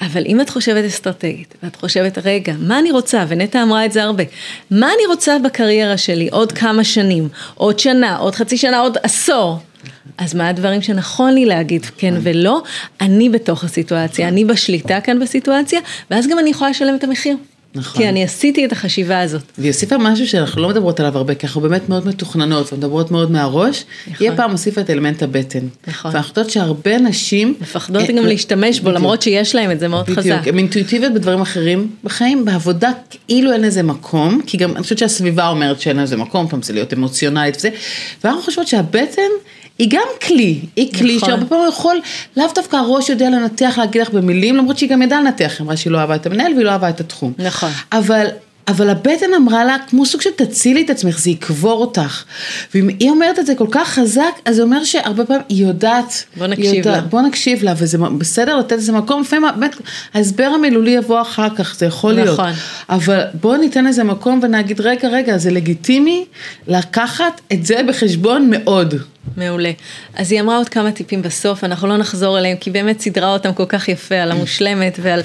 אבל אם את חושבת אסטרטגית, ואת חושבת, רגע, מה אני רוצה, ונטע אמרה את זה הרבה, מה אני רוצה בקריירה שלי עוד כמה שנים, עוד שנה, עוד חצי שנה, עוד עשור, אז מה הדברים שנכון לי להגיד כן ולא, אני בתוך הסיטואציה, אני בשליטה כאן בסיטואציה, ואז גם אני יכולה לשלם את המחיר. נכון. כי אני עשיתי את החשיבה הזאת. והיא הוסיפה משהו שאנחנו לא מדברות עליו הרבה, כי אנחנו באמת מאוד מתוכננות ומדברות מאוד מהראש. נכון. היא הפעם הוסיפה את אלמנט הבטן. נכון. ואנחנו יודעות שהרבה נשים... מפחדות אה, גם להשתמש בו, בדיוק. למרות שיש להם את זה מאוד חזק. בדיוק, הן אינטואיטיביות בדברים אחרים בחיים, בעבודה כאילו אין לזה מקום, כי גם אני חושבת שהסביבה אומרת שאין לזה מקום, פעם זה להיות אמוציונלית וזה, ואנחנו חושבות שהבטן היא גם כלי, היא כלי נכון. שהרבה פעמים יכול, לאו דווקא הראש יודע לנתח, להגיד לך במילים, למרות שהיא גם ידעה לנתח, היא אמרה שהיא לא אהבה את המנהל והיא לא אהבה את התחום. נכון. אבל... אבל הבטן אמרה לה, כמו סוג של תצילי את עצמך, זה יקבור אותך. ואם היא אומרת את זה כל כך חזק, אז זה אומר שהרבה פעמים היא יודעת. בוא נקשיב יודעת, לה. בוא נקשיב לה, וזה בסדר לתת לזה מקום, לפעמים באמת, ההסבר המילולי יבוא אחר כך, זה יכול להיות. נכון. אבל בואו ניתן לזה מקום ונגיד, רגע, רגע, זה לגיטימי לקחת את זה בחשבון מאוד. מעולה. אז היא אמרה עוד כמה טיפים בסוף, אנחנו לא נחזור אליהם, כי באמת סידרה אותם כל כך יפה על המושלמת ועל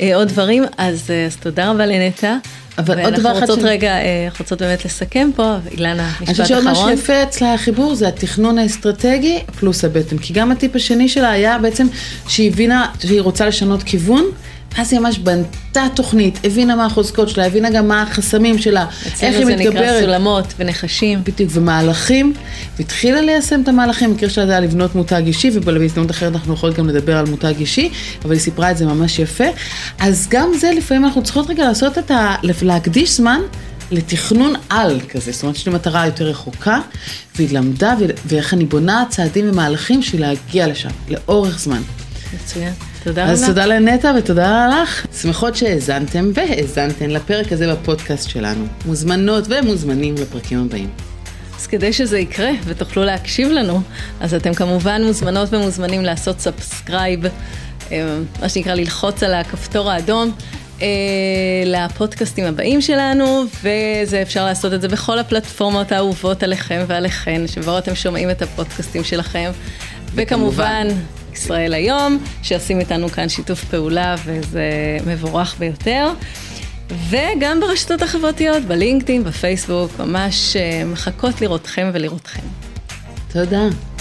אה, עוד דברים, אז, אה, אז תודה רבה לנטע. אבל עוד דבר אחד ואנחנו רוצות שאני- רגע, אה, אנחנו רוצות באמת לסכם פה, אילנה, אני משפט חושבת שעוד משהו אחרון. יפה אצלה החיבור זה התכנון האסטרטגי פלוס הבטן. כי גם הטיפ השני שלה היה בעצם שהיא הבינה שהיא רוצה לשנות כיוון. אז היא ממש בנתה תוכנית, הבינה מה החוזקות שלה, הבינה גם מה החסמים שלה, איך היא אצלנו זה נקרא מתגברת. סולמות ונחשים. בדיוק, ומהלכים, והתחילה ליישם את המהלכים, במקרה שלה זה היה לבנות מותג אישי, ובהזדמנות אחרת אנחנו יכולים גם לדבר על מותג אישי, אבל היא סיפרה את זה ממש יפה. אז גם זה לפעמים אנחנו צריכות רגע לעשות את ה... להקדיש זמן לתכנון על כזה, זאת אומרת שיש לי מטרה יותר רחוקה, והיא למדה, ואיך אני בונה צעדים ומהלכים בשביל להגיע לשם, לאורך זמן. מצוין. תודה רבה. אז תודה לנטע ותודה לך. שמחות שהאזנתם והאזנתן לפרק הזה בפודקאסט שלנו. מוזמנות ומוזמנים לפרקים הבאים. אז כדי שזה יקרה ותוכלו להקשיב לנו, אז אתם כמובן מוזמנות ומוזמנים לעשות subscribe, אה, מה שנקרא ללחוץ על הכפתור האדום. אה, לפודקאסטים הבאים שלנו, וזה אפשר לעשות את זה בכל הפלטפורמות האהובות עליכם ועליכן, שבו אתם שומעים את הפודקאסטים שלכם. וכמובן, ישראל היום, שעושים איתנו כאן שיתוף פעולה, וזה מבורך ביותר. וגם ברשתות החברתיות, בלינקדאין, בפייסבוק, ממש אה, מחכות לראותכם ולראותכם. תודה.